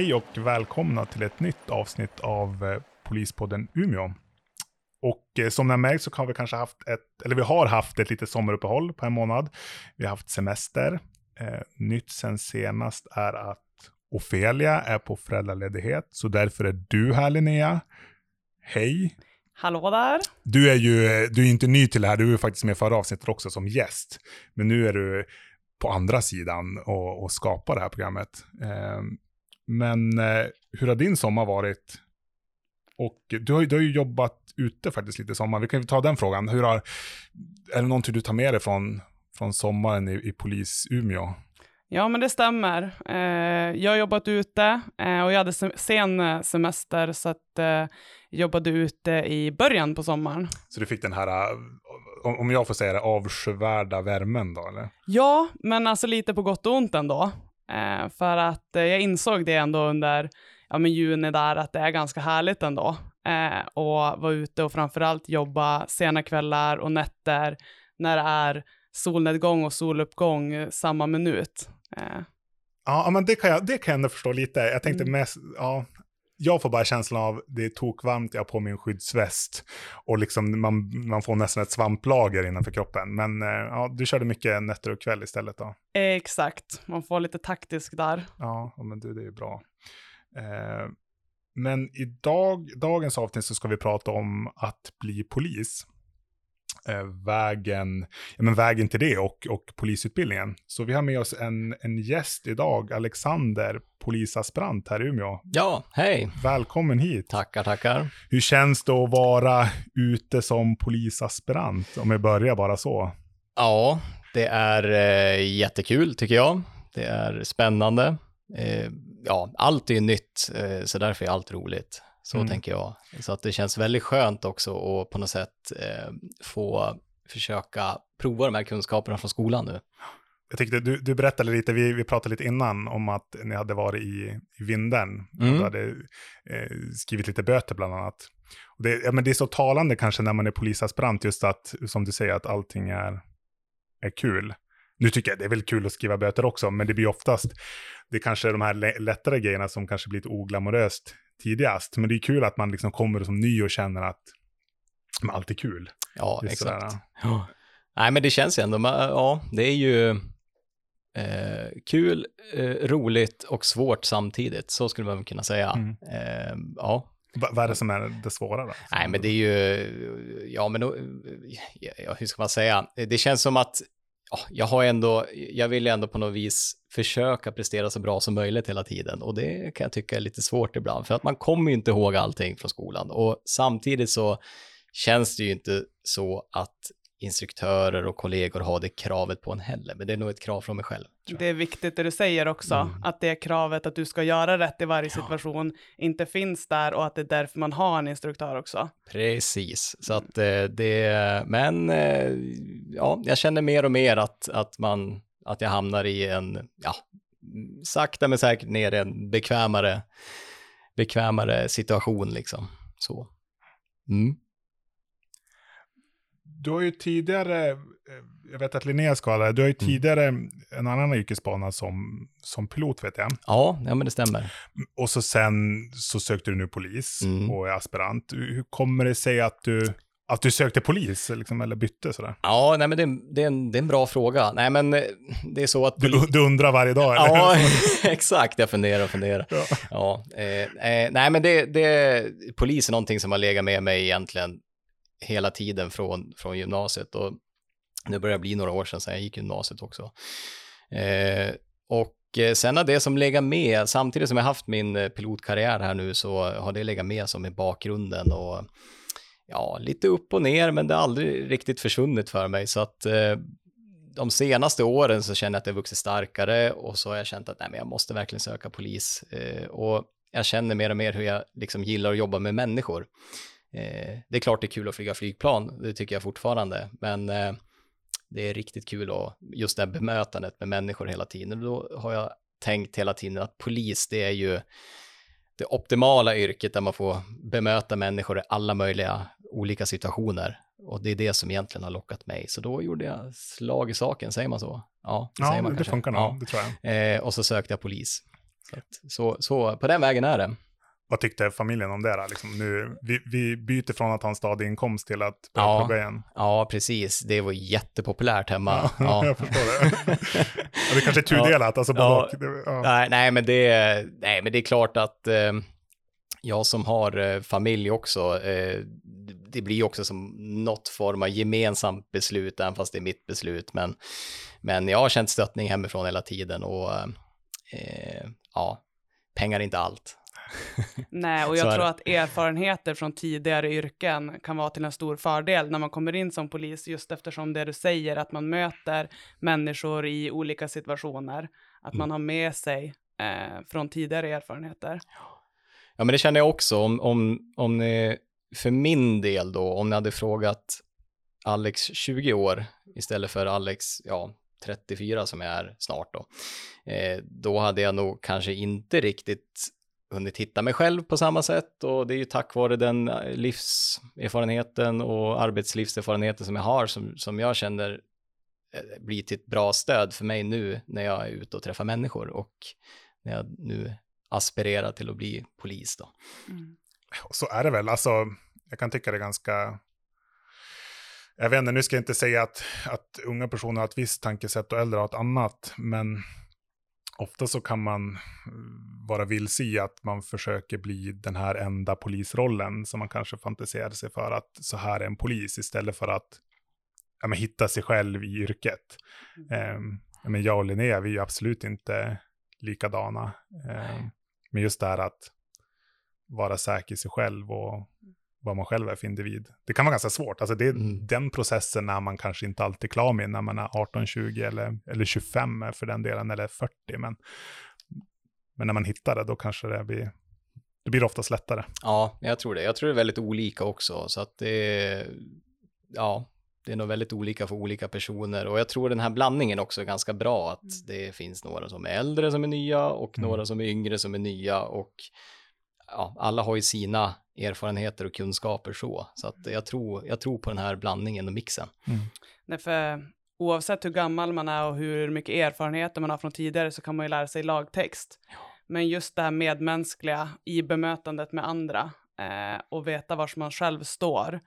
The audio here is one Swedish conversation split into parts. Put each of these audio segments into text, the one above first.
Hej och välkomna till ett nytt avsnitt av eh, Polispodden Umeå. Och eh, som ni har märkt så har vi kanske haft ett, eller vi har haft ett litet sommaruppehåll på en månad. Vi har haft semester. Eh, nytt sen senast är att Ofelia är på föräldraledighet, så därför är du här Linnea. Hej! Hallå där! Du är ju eh, du är inte ny till det här, du är faktiskt med förra avsnittet också som gäst. Men nu är du på andra sidan och, och skapar det här programmet. Eh, men eh, hur har din sommar varit? Och du har, du har ju jobbat ute faktiskt lite i sommar. Vi kan ju ta den frågan. Hur har, är det någonting du tar med dig från, från sommaren i, i polis-Umeå? Ja, men det stämmer. Eh, jag har jobbat ute eh, och jag hade se sen eh, semester så att eh, jobbade ute i början på sommaren. Så du fick den här, eh, om jag får säga det, avskyvärda värmen då eller? Ja, men alltså lite på gott och ont ändå. Eh, för att eh, jag insåg det ändå under ja, men juni där att det är ganska härligt ändå. Eh, och vara ute och framförallt jobba sena kvällar och nätter när det är solnedgång och soluppgång eh, samma minut. Eh. Ja, men det kan, jag, det kan jag ändå förstå lite. Jag tänkte Mm. mest, ja, jag får bara känslan av det är tokvarmt, jag har på mig en skyddsväst och liksom man, man får nästan ett svamplager innanför kroppen. Men eh, ja, du körde mycket nätter och kväll istället då. Exakt, man får lite taktisk där. Ja, men du, det är ju bra. Eh, men idag, dagens avsnitt så ska vi prata om att bli polis. Eh, vägen, ja, men vägen till det och, och polisutbildningen. Så vi har med oss en, en gäst idag, Alexander, polisaspirant här i Umeå. Ja, hej. Välkommen hit. Tackar, tackar. Hur känns det att vara ute som polisaspirant? Om vi börjar bara så. Ja, det är eh, jättekul tycker jag. Det är spännande. Eh, ja, allt är nytt, eh, så därför är allt roligt. Så Mm. tänker jag. Så att det känns väldigt skönt också att på något sätt eh, få försöka prova de här kunskaperna från skolan nu. Jag tyckte du, du berättade lite, vi, vi pratade lite innan om att ni hade varit i, i Vindeln. Mm. Och du hade eh, skrivit lite böter bland annat. Och det, ja, men det är så talande kanske när man är polisaspirant, just att, som du säger, att allting är, är kul. Nu tycker jag det är väl kul att skriva böter också, men det blir oftast, det är kanske de här lä- lättare grejerna som kanske blir lite oglamoröst tidigast. Men det är kul att man liksom kommer som ny och känner att men allt är kul. Ja, är exakt. Ja. Nej, men det känns ju ändå, men, ja, det är ju eh, kul, eh, roligt och svårt samtidigt, så skulle man kunna säga. Mm. Eh, ja, Va, vad är det som är det svåra då? Nej, men det är ju, ja men då- ja, hur ska man säga, det känns som att jag har ändå, jag vill ju ändå på något vis försöka prestera så bra som möjligt hela tiden. Och det kan jag tycka är lite svårt ibland för att man kommer ju inte ihåg allting från skolan. Och samtidigt så känns det ju inte så att instruktörer och kollegor har det kravet på en heller, men det är nog ett krav från mig själv. Det är viktigt det du säger också, Mm. att det kravet att du ska göra rätt i varje situation inte finns där och att det är därför man har en instruktör också. Precis, så att eh, det, men eh, ja, jag känner mer och mer att, att man, att jag hamnar i en, ja, mm, sakta men säkert ner i en bekvämare, bekvämare situation liksom. Så. Mm. Du har ju tidigare, eh, jag vet att Linnea ska ha det, du har ju Mm. tidigare en annan yrkesbana som, som pilot vet jag. Ja, ja, men det stämmer. Och så sen så sökte du nu polis Mm. och är aspirant. Hur kommer det sig att du, att du sökte polis liksom, eller bytte sådär? Ja, nej, men det, är- det, är en, det är en bra fråga. Nej, men eh, det är så att... Du, du undrar varje dag eller? Ja, exakt. Jag funderar och funderar. Ja. Ja, eh, eh, nej men det, det, polis är någonting som har legat med mig egentligen hela tiden från, från gymnasiet och nu börjar det bli några år sedan, sedan jag gick gymnasiet också. Eh, och eh, sen har det som legat med, samtidigt som jag haft min eh, pilotkarriär här nu så har det legat med som i bakgrunden och ja, lite upp och ner, men det har aldrig riktigt försvunnit för mig så att eh, de senaste åren så känner jag att det har vuxit starkare och så har jag känt att nej, men jag måste verkligen söka polis. Eh, och jag känner mer och mer hur jag liksom gillar att jobba med människor. Eh, det är klart det är kul att flyga flygplan, det tycker jag fortfarande, men eh, det är riktigt kul att just det här bemötandet med människor hela tiden. Och då har jag tänkt hela tiden att polis, det är ju det optimala yrket där man får bemöta människor i alla möjliga olika situationer. Och det är det som egentligen har lockat mig. Så då gjorde jag slag i saken, säger man så? Ja, det Ja, säger man det kanske. funkar nog, Ja. det tror jag. Eh, och så sökte jag polis. Så, att, så, så på den vägen är det. Vad tyckte familjen om det? Då? Liksom nu, vi, vi byter från att ha en stadig inkomst till att börja Ja. plugga igen. Ja, precis. Det var jättepopulärt hemma. Ja, Ja. jag förstår det. det kanske är tudelat, alltså både Ja. och. Ja. Nej, nej, men det, nej, men det är klart att eh, jag som har eh, familj också, eh, det- blir också som något form av gemensamt beslut, även fast det är mitt beslut. Men, men jag har känt stöttning hemifrån hela tiden och eh, ja, pengar är inte allt. Nej, och jag tror att erfarenheter från tidigare yrken kan vara till en stor fördel när man kommer in som polis, just eftersom det du säger, att man möter människor i olika situationer, att man har med sig eh, från tidigare erfarenheter. Ja, men det känner jag också. Om, om, om ni, för min del då, om ni hade frågat Alex 20 år istället för Alex, ja, 34 som jag är snart då, eh, då hade jag nog kanske inte riktigt hunnit hitta mig själv på samma sätt och det är ju tack vare den eh, livserfarenheten och arbetslivserfarenheten som jag har som, som jag känner eh, blir till ett bra stöd för mig nu när jag är ute och träffar människor och när jag nu aspirerar till att bli polis då. Mm. Och så är det väl, alltså, jag kan tycka det är ganska... Jag vet inte, nu ska jag inte säga att, att unga personer har ett visst tankesätt och äldre har ett annat, men ofta så kan man mm, vara vilse i att man försöker bli den här enda polisrollen som man kanske fantiserade sig för att så här är en polis istället för att ja, men, hitta sig själv i yrket. Um, ja, men jag och Linnea, vi är ju absolut inte likadana. Ehm, men just det här att vara säker i sig själv och vad man själv är för individ. Det kan vara ganska svårt. Alltså det är Mm. den processen när man kanske inte alltid är klar med när man är 18, 20 eller, eller 25 för den delen, eller 40. Men, men när man hittar det, då kanske det blir, det blir oftast lättare. Ja, jag tror det. Jag tror det är väldigt olika också, så att det är, ja, det är nog väldigt olika för olika personer och jag tror den här blandningen också är ganska bra, att det finns några som är äldre som är nya och Mm. några som är yngre som är nya och ja, alla har ju sina erfarenheter och kunskaper så, så att jag tror, jag tror på den här blandningen och mixen. Nej, för oavsett hur gammal man är och hur mycket erfarenheter man har från tidigare så kan man ju lära sig lagtext. Men just det här medmänskliga i bemötandet med andra eh, och veta var man själv står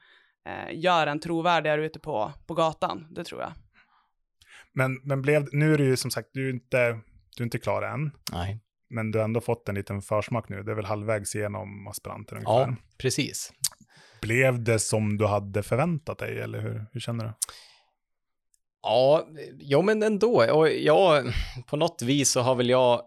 eh, gör en trovärdigare ute på, på gatan, det tror jag. Men, men blev, nu är det ju som sagt, du är inte, du är inte klar än. Nej. Men du har ändå fått en liten försmak nu. Det är väl halvvägs igenom aspiranten ungefär. Ja, precis. Blev det som du hade förväntat dig, eller hur, hur känner du? Ja, jo men ändå. Och jag, på något vis så har väl jag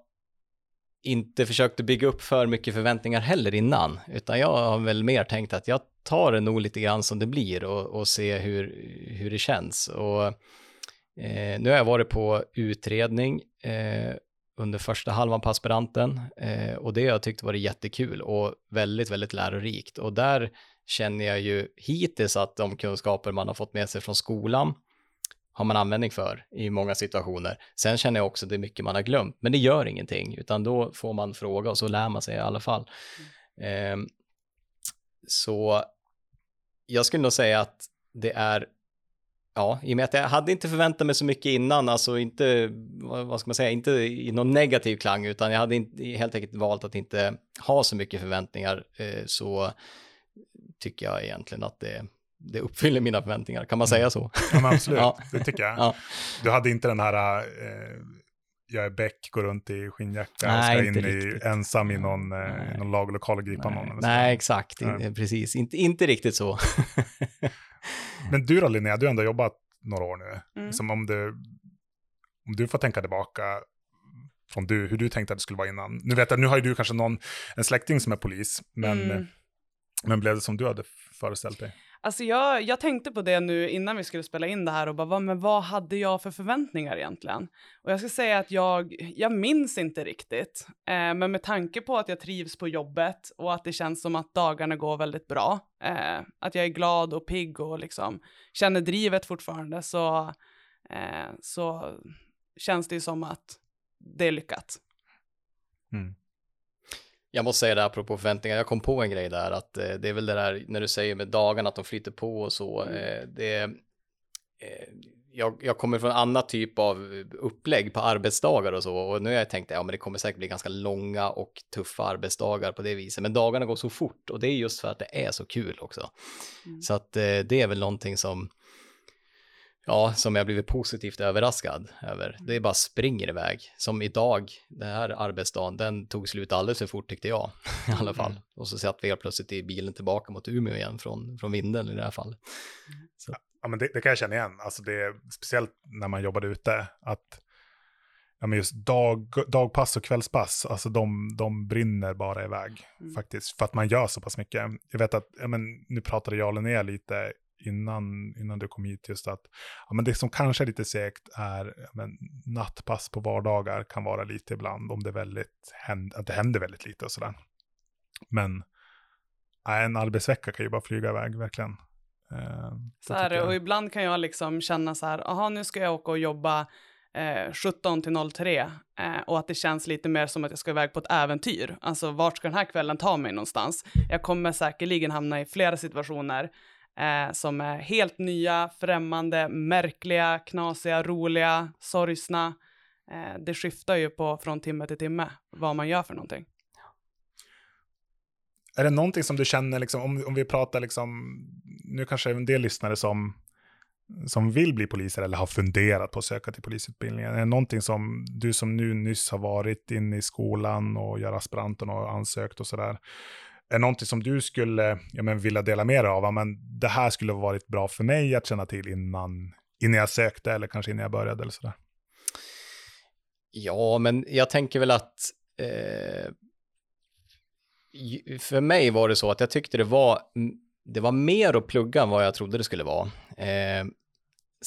inte försökt att bygga upp för mycket förväntningar heller innan, utan jag har väl mer tänkt att jag tar det nog lite grann som det blir och, och se hur, hur det känns. Och eh, nu har jag varit på utredning eh, under första halvan på aspiranten eh, och det har jag tyckt varit jättekul och väldigt, väldigt lärorikt. Och där känner jag ju hittills att de kunskaper man har fått med sig från skolan har man användning för i många situationer. Sen känner jag också det är mycket man har glömt, men det gör ingenting, utan då får man fråga och så lär man sig i alla fall. Ehm, så jag skulle nog säga att det är, ja, i och med att jag hade inte förväntat mig så mycket innan, alltså inte, vad ska man säga, inte i någon negativ klang, utan jag hade inte, helt enkelt valt att inte ha så mycket förväntningar, eh, så tycker jag egentligen att det, det uppfyller mina förväntningar, kan man säga så? Ja, men absolut, Ja. det tycker jag. Ja. Du hade inte den här, eh, jag är Beck, går runt i skinnjacka och Nej, ska inte in i, ensam i någon, eh, Nej. någon laglokal och gripa någon. Nej, eller så. nej exakt, Nej. In, precis, inte, inte riktigt så. Men du då Linnea, du har ändå jobbat några år nu. Mm. Som om, du, om du får tänka tillbaka från du, hur du tänkte att det skulle vara innan. Nu vet jag, nu har ju du kanske någon, en släkting som är polis, men, Mm. men blev det som du hade föreställt dig? Alltså jag, jag tänkte på det nu innan vi skulle spela in det här och bara, vad, men vad hade jag för förväntningar egentligen? Och jag ska säga att jag, jag minns inte riktigt, eh, men med tanke på att jag trivs på jobbet och att det känns som att dagarna går väldigt bra, eh, att jag är glad och pigg och liksom känner drivet fortfarande, så, eh, så känns det ju som att det är lyckat. Mm. Jag måste säga det apropå förväntningar, jag kom på en grej där att eh, det är väl det där när du säger med dagarna att de flyter på och så. Mm. Eh, det, eh, jag, jag kommer från annat typ av upplägg på arbetsdagar och så och nu har jag tänkt ja men det kommer säkert bli ganska långa och tuffa arbetsdagar på det viset men dagarna går så fort och det är just för att det är så kul också. Mm. Så att eh, det är väl någonting som ja, som jag blivit positivt överraskad över. Det är bara springer iväg. Som idag, den här arbetsdagen, den tog slut alldeles för fort tyckte jag i alla fall. Mm. Och så satt vi helt plötsligt i bilen tillbaka mot Umeå igen från, från Vindeln i det här fallet. Så. Ja, men det, det, kan jag känna igen. Alltså det är speciellt när man jobbade ute, att ja, men just dag, dagpass och kvällspass, alltså de, de brinner bara iväg mm. faktiskt. För att man gör så pass mycket. Jag vet att, ja, men, nu pratade jag och Linnea lite innan, innan du kom hit, just att ja, men det som kanske är lite segt är men, nattpass på vardagar kan vara lite ibland, om det, väldigt händer, att det händer väldigt lite och sådär. Men en arbetsvecka kan ju bara flyga iväg, verkligen. Eh, så här, och ibland kan jag liksom känna så här, aha, nu ska jag åka och jobba eh, 17 till 03 eh, och att det känns lite mer som att jag ska iväg på ett äventyr. Alltså vart ska den här kvällen ta mig någonstans? Jag kommer säkerligen hamna i flera situationer eh, som är helt nya, främmande, märkliga, knasiga, roliga, sorgsna. Eh, det skiftar ju på från timme till timme vad man gör för någonting. Är det någonting som du känner, liksom, om, om vi pratar, liksom, nu kanske en del lyssnare som, som vill bli poliser eller har funderat på att söka till polisutbildningen. Är det någonting som du som nu nyss har varit inne i skolan och gör aspiranten och ansökt och sådär, är någonting som du skulle ja, men, vilja dela med dig av? Men det här skulle ha varit bra för mig att känna till innan, innan jag sökte eller kanske innan jag började eller sådär. Ja, men jag tänker väl att eh, för mig var det så att jag tyckte det var, det var mer att plugga än vad jag trodde det skulle vara. Eh,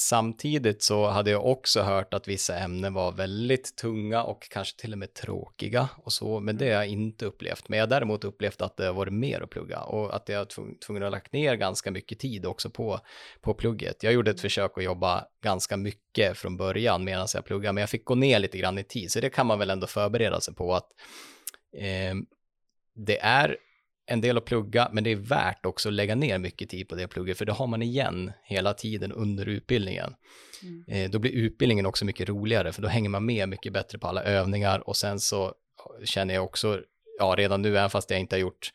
Samtidigt så hade jag också hört att vissa ämnen var väldigt tunga och kanske till och med tråkiga och så, men det har jag inte upplevt. Men jag har däremot upplevt att det har varit mer att plugga och att jag har tvungen att lagt ner ganska mycket tid också på, på plugget. Jag gjorde ett försök att jobba ganska mycket från början medan jag pluggade, men jag fick gå ner lite grann i tid, så det kan man väl ändå förbereda sig på att eh, det är en del att plugga, men det är värt också att lägga ner mycket tid på det plugget, för det har man igen hela tiden under utbildningen. Mm. Eh, då blir utbildningen också mycket roligare, för då hänger man med mycket bättre på alla övningar och sen så känner jag också, ja redan nu, även fast jag inte har gjort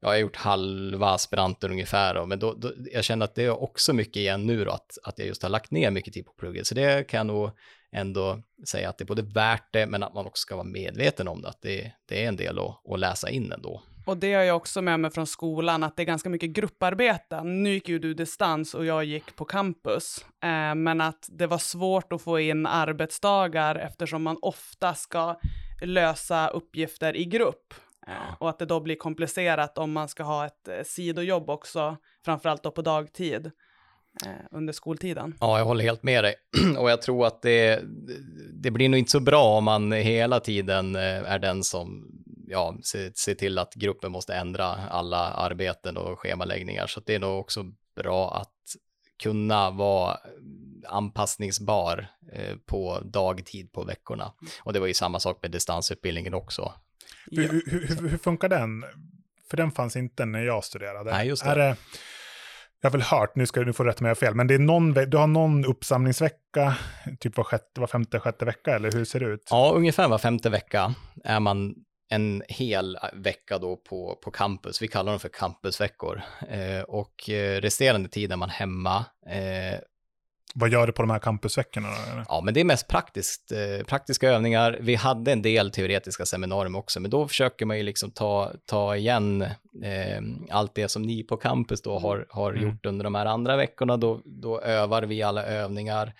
jag har gjort halva aspiranten ungefär, då, men då, då, jag känner att det är också mycket igen nu då, att, att jag just har lagt ner mycket tid på plugget. Så det kan jag nog ändå säga att det är både värt det, men att man också ska vara medveten om det, att det, det är en del att, att läsa in ändå. Och det har jag också med mig från skolan, att det är ganska mycket grupparbeten. Nu gick ju du distans och jag gick på campus. Eh, men att det var svårt att få in arbetsdagar eftersom man ofta ska lösa uppgifter i grupp. Eh, och att det då blir komplicerat om man ska ha ett eh, sidojobb också, framförallt då på dagtid eh, under skoltiden. Ja, jag håller helt med dig. och jag tror att det, det blir nog inte så bra om man hela tiden eh, är den som ja, se, se till att gruppen måste ändra alla arbeten och schemaläggningar. Så det är nog också bra att kunna vara anpassningsbar eh, på dagtid på veckorna. Och det var ju samma sak med distansutbildningen också. Hur, hur, hur, hur funkar den? För den fanns inte när jag studerade. Nej, just det. Är det jag har väl hört, nu ska du få rätta mig fel, men det är någon, du har någon uppsamlingsvecka, typ var, sjätte, var femte, sjätte vecka, eller hur ser det ut? Ja, ungefär var femte vecka är man en hel vecka då på, på campus. Vi kallar dem för campusveckor. Eh, och eh, resterande tid är man hemma. Eh, Vad gör du på de här campusveckorna? Då, ja, men det är mest praktiskt, eh, praktiska övningar. Vi hade en del teoretiska seminarium också, men då försöker man ju liksom ta, ta igen eh, allt det som ni på campus då har, har mm. gjort under de här andra veckorna. Då, då övar vi alla övningar.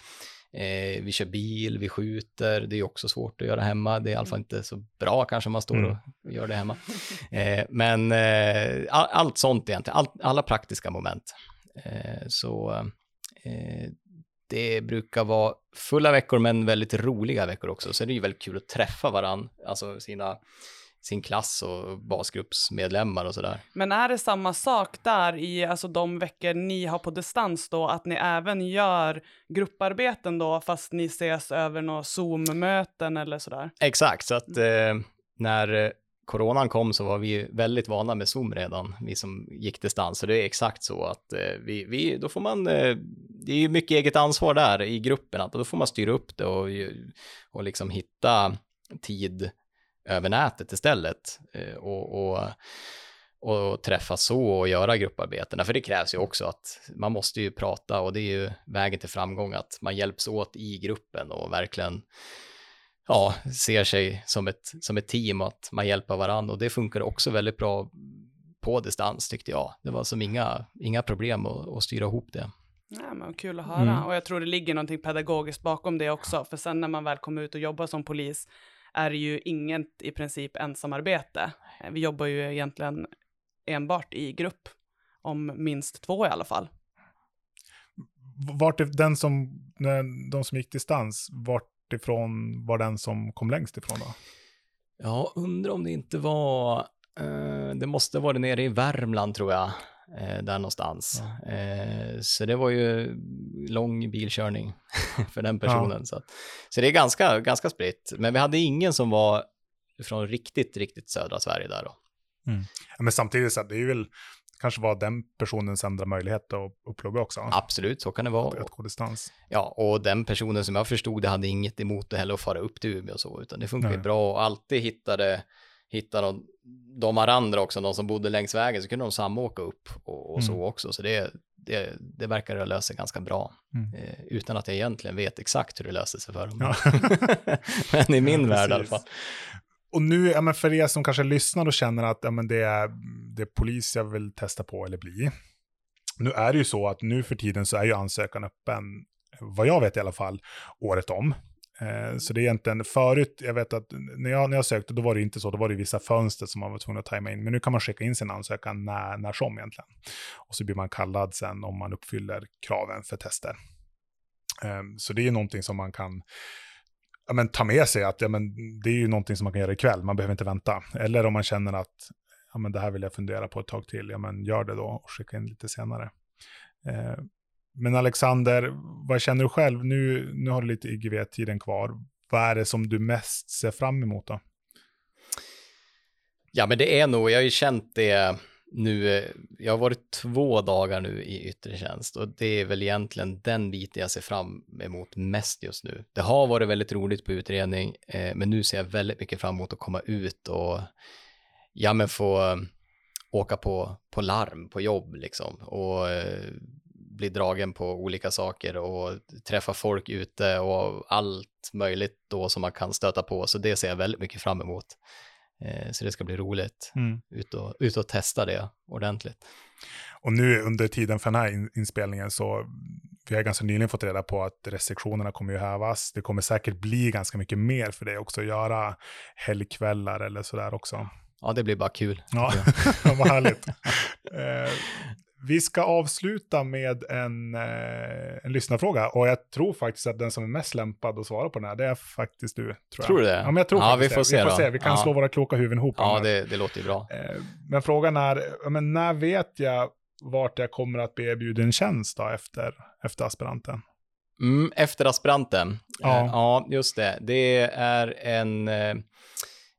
Eh, vi kör bil, vi skjuter, det är också svårt att göra hemma. Det är i alla fall inte så bra kanske om man står mm. och gör det hemma. Eh, men eh, all, allt sånt egentligen, all, alla praktiska moment. Eh, så eh, det brukar vara fulla veckor men väldigt roliga veckor också. Så det är ju väldigt kul att träffa varandra, alltså sina sin klass och basgruppsmedlemmar och sådär. Men är det samma sak där i alltså de veckor ni har på distans då, att ni även gör grupparbeten då, fast ni ses över några Zoom-möten eller sådär? Exakt, så att eh, när eh, coronan kom så var vi väldigt vana med Zoom redan, vi som gick distans. Så det är exakt så att eh, vi, vi, då får man eh, det är ju mycket eget ansvar där i gruppen, att då får man styra upp det och, och liksom hitta tid över nätet istället eh, och, och, och träffas så och göra grupparbetena. För det krävs ju också att man måste ju prata och det är ju vägen till framgång att man hjälps åt i gruppen och verkligen ja, ser sig som ett, som ett team, att man hjälper varandra och det funkar också väldigt bra på distans tyckte jag. Det var som inga, inga problem att, att styra ihop det. Ja, men kul att höra. Mm. Och jag tror det ligger någonting pedagogiskt bakom det också. För sen när man väl kommer ut och jobbar som polis är det ju inget i princip ensamarbete. Vi jobbar ju egentligen enbart i grupp, om minst två i alla fall. Vart är den som, de som gick distans, vart ifrån var den som kom längst ifrån då? Ja, undrar om det inte var, eh, det måste vara nere i Värmland tror jag, eh, där någonstans. Ja. Eh, så det var ju lång bilkörning för den personen. Ja. Så, så det är ganska, ganska spritt. Men vi hade ingen som var från riktigt, riktigt södra Sverige där då. Mm. Men samtidigt så det är ju väl kanske var den personens enda möjlighet att upplogga också. Absolut, så kan det vara. Att gå distans. Ja, och den personen som jag förstod det hade inget emot det heller att fara upp till Umeå och så, utan det funkar bra och alltid hittade hittade de varandra också, de som bodde längs vägen, så kunde de samåka upp och, och mm. så också. Så det, det, det verkar ha löst sig ganska bra, mm. eh, utan att jag egentligen vet exakt hur det löste sig för dem. Ja. men i min ja, värld i alla fall. Och nu, ja, men för er som kanske lyssnar och känner att ja, men det, är, det är polis jag vill testa på eller bli. Nu är det ju så att nu för tiden så är ju ansökan öppen, vad jag vet i alla fall, året om. Eh, så det är egentligen förut, jag vet att när jag, när jag sökte då var det inte så, då var det vissa fönster som man var tvungen att tajma in. Men nu kan man skicka in sin ansökan när, när som egentligen. Och så blir man kallad sen om man uppfyller kraven för tester. Ehm, så det är någonting som man kan ja, men, ta med sig, att ja, men, det är ju någonting som man kan göra ikväll, man behöver inte vänta. Eller om man känner att ja, men, det här vill jag fundera på ett tag till, ja men gör det då och skicka in lite senare. Ehm, men Alexander, vad känner du själv? Nu, nu har du lite IGV-tiden kvar. Vad är det som du mest ser fram emot då? Ja, men det är nog, jag har ju känt det nu, jag har varit två dagar nu i yttre tjänst och det är väl egentligen den biten jag ser fram emot mest just nu. Det har varit väldigt roligt på utredning, eh, men nu ser jag väldigt mycket fram emot att komma ut och ja, men få åka på, på larm på jobb liksom och eh, bli dragen på olika saker och träffa folk ute och allt möjligt då som man kan stöta på. Så det ser jag väldigt mycket fram emot. Eh, så det ska bli roligt. Mm. Ut, och, ut och testa det ordentligt. Och nu under tiden för den här inspelningen så vi har ganska nyligen fått reda på att restriktionerna kommer ju hävas. Det kommer säkert bli ganska mycket mer för det också, att göra helgkvällar eller sådär också. Ja, det blir bara kul. Ja, vad härligt. eh, vi ska avsluta med en, eh, en lyssnarfråga och jag tror faktiskt att den som är mest lämpad att svara på den här, det är faktiskt du. Tror, tror du det? Ja, men jag tror ja, vi får, se, vi får se. Vi kan ja. slå våra kloka huvuden ihop. Ja, det, det, låter ju bra. Eh, men frågan är, men när vet jag vart jag kommer att bli erbjuden tjänst då efter, efter aspiranten? Mm, efter aspiranten? Ja. Eh, ja, just det. Det är en,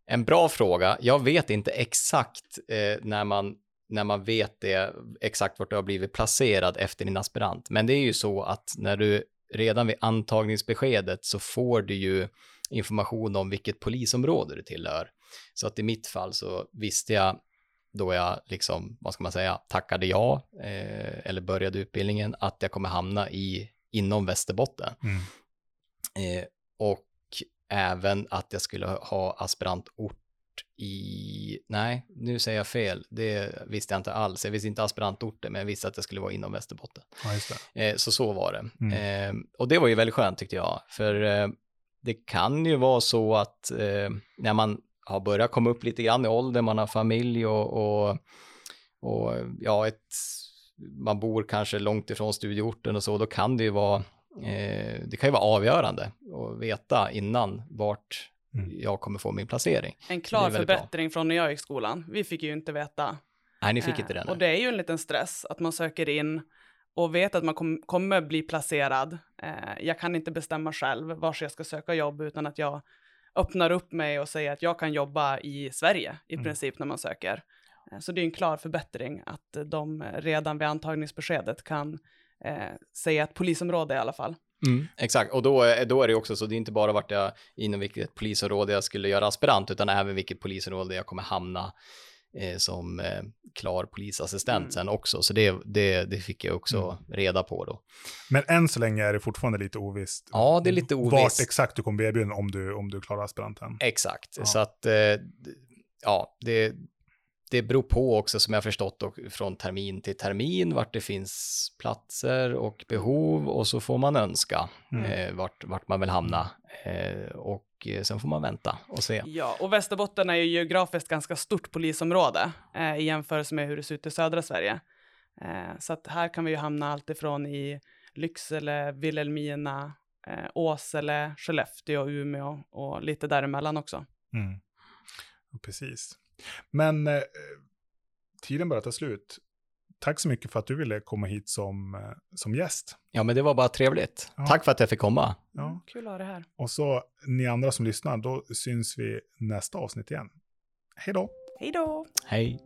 en bra fråga. Jag vet inte exakt eh, när man när man vet det exakt vart du har blivit placerad efter din aspirant. Men det är ju så att när du redan vid antagningsbeskedet så får du ju information om vilket polisområde du tillhör. Så att i mitt fall så visste jag då jag liksom, vad ska man säga, tackade ja eh, eller började utbildningen att jag kommer hamna i inom Västerbotten. Mm. Eh, och även att jag skulle ha aspirantort i, nej, nu säger jag fel, det visste jag inte alls. Jag visste inte aspirantorten, men jag visste att det skulle vara inom Västerbotten. Ja, eh, så så var det. Mm. Eh, och det var ju väldigt skönt tyckte jag, för eh, det kan ju vara så att eh, när man har börjat komma upp lite grann i ålder, man har familj och, och, och ja, ett, man bor kanske långt ifrån studieorten och så, då kan det ju vara eh, det kan ju vara avgörande att veta innan vart mm. jag kommer få min placering. En klar förbättring bra. från när jag gick i skolan. Vi fick ju inte veta. Nej, ni fick eh, inte det. Och det är ju en liten stress att man söker in och vet att man kom, kommer bli placerad. Eh, jag kan inte bestämma själv var jag ska söka jobb utan att jag öppnar upp mig och säger att jag kan jobba i Sverige i mm. princip när man söker. Eh, så det är en klar förbättring att de redan vid antagningsbeskedet kan eh, säga ett polisområde i alla fall. Mm, exakt, och då, är- då är det också så, det är inte bara vart jag, inom vilket polisområde jag skulle göra aspirant, utan även vilket polisområde jag kommer hamna eh, som eh, klar polisassistent Mm. sen också. Så det, det, det fick jag också reda på då. Men än så länge är det fortfarande lite ovisst. Ja, det är lite Vart ovisst. exakt du kommer bli erbjuden om du, om du klarar aspiranten. Exakt, Ja. så att eh, ja, det, det beror på också som jag förstått och, från termin till termin vart det finns platser och behov och så får man önska Mm. eh, vart, vart man vill hamna eh, och eh, sen får man vänta och se. Ja, och Västerbotten är ju geografiskt ganska stort polisområde eh, i jämförelse med hur det ser ut i södra Sverige. Eh, så att här kan vi ju hamna alltifrån i Lycksele, Vilhelmina, eh, Åsele, Skellefteå, Umeå och lite däremellan också. Mm. Precis. Men eh, tiden börjar ta slut. Tack så mycket för att du ville komma hit som, eh, som gäst. Ja, men det var bara trevligt. Ja. Tack för att jag fick komma. Ja. Kul att ha det här. Och så ni andra som lyssnar, då syns vi nästa avsnitt igen. Hej då! Hej då! Hej.